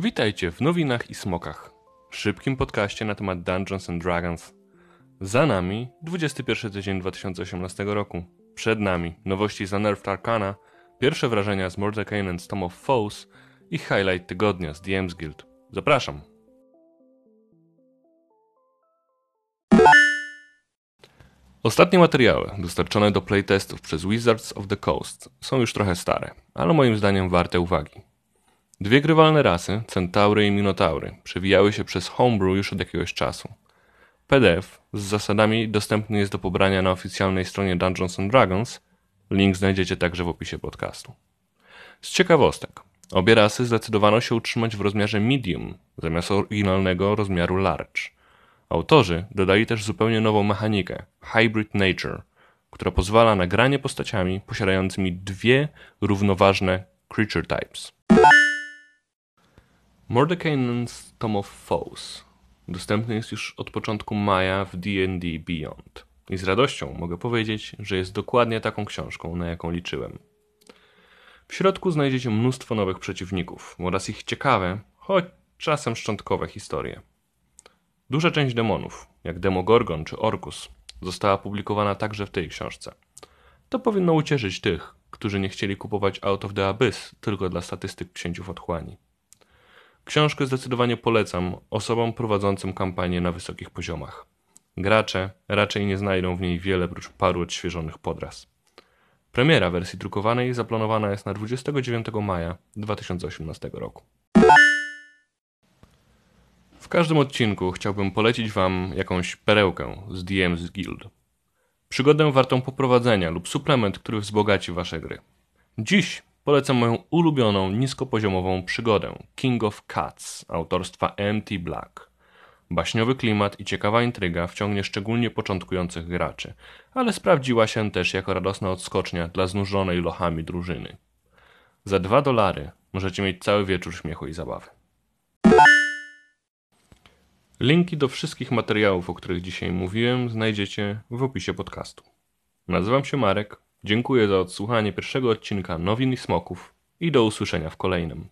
Witajcie w Nowinach i Smokach, szybkim podcaście na temat Dungeons and Dragons. Za nami 21 tydzień 2018 roku. Przed nami nowości z Unearthed Arcana, pierwsze wrażenia z Mordecai and Tom of Foes i highlight tygodnia z DM's Guild. Zapraszam! Ostatnie materiały dostarczone do playtestów przez Wizards of the Coast są już trochę stare, ale moim zdaniem warte uwagi. Dwie grywalne rasy, centaury i minotaury, przewijały się przez homebrew już od jakiegoś czasu. PDF z zasadami dostępny jest do pobrania na oficjalnej stronie Dungeons and Dragons. Link znajdziecie także w opisie podcastu. Z ciekawostek, obie rasy zdecydowano się utrzymać w rozmiarze medium zamiast oryginalnego rozmiaru large. Autorzy dodali też zupełnie nową mechanikę Hybrid Nature, która pozwala na granie postaciami posiadającymi dwie równoważne creature types. Mordekainen's Tom of Foes dostępny jest już od początku maja w D&D Beyond. I z radością mogę powiedzieć, że jest dokładnie taką książką, na jaką liczyłem. W środku znajdziecie mnóstwo nowych przeciwników oraz ich ciekawe, choć czasem szczątkowe historie. Duża część demonów, jak Demogorgon czy Orkus, została opublikowana także w tej książce. To powinno ucieszyć tych, którzy nie chcieli kupować Out of the Abyss tylko dla statystyk księciów otchłani. Książkę zdecydowanie polecam osobom prowadzącym kampanię na wysokich poziomach. Gracze raczej nie znajdą w niej wiele prócz paru odświeżonych podraz. Premiera wersji drukowanej zaplanowana jest na 29 maja 2018 roku. W każdym odcinku chciałbym polecić Wam jakąś perełkę z DM's Guild. Przygodę wartą poprowadzenia lub suplement, który wzbogaci Wasze gry. Dziś polecam moją ulubioną niskopoziomową przygodę King of Cats autorstwa MT Black. Baśniowy klimat i ciekawa intryga wciągnie szczególnie początkujących graczy, ale sprawdziła się też jako radosna odskocznia dla znużonej lochami drużyny. Za dwa dolary możecie mieć cały wieczór śmiechu i zabawy. Linki do wszystkich materiałów, o których dzisiaj mówiłem, znajdziecie w opisie podcastu. Nazywam się Marek, dziękuję za odsłuchanie pierwszego odcinka Nowin i Smoków i do usłyszenia w kolejnym.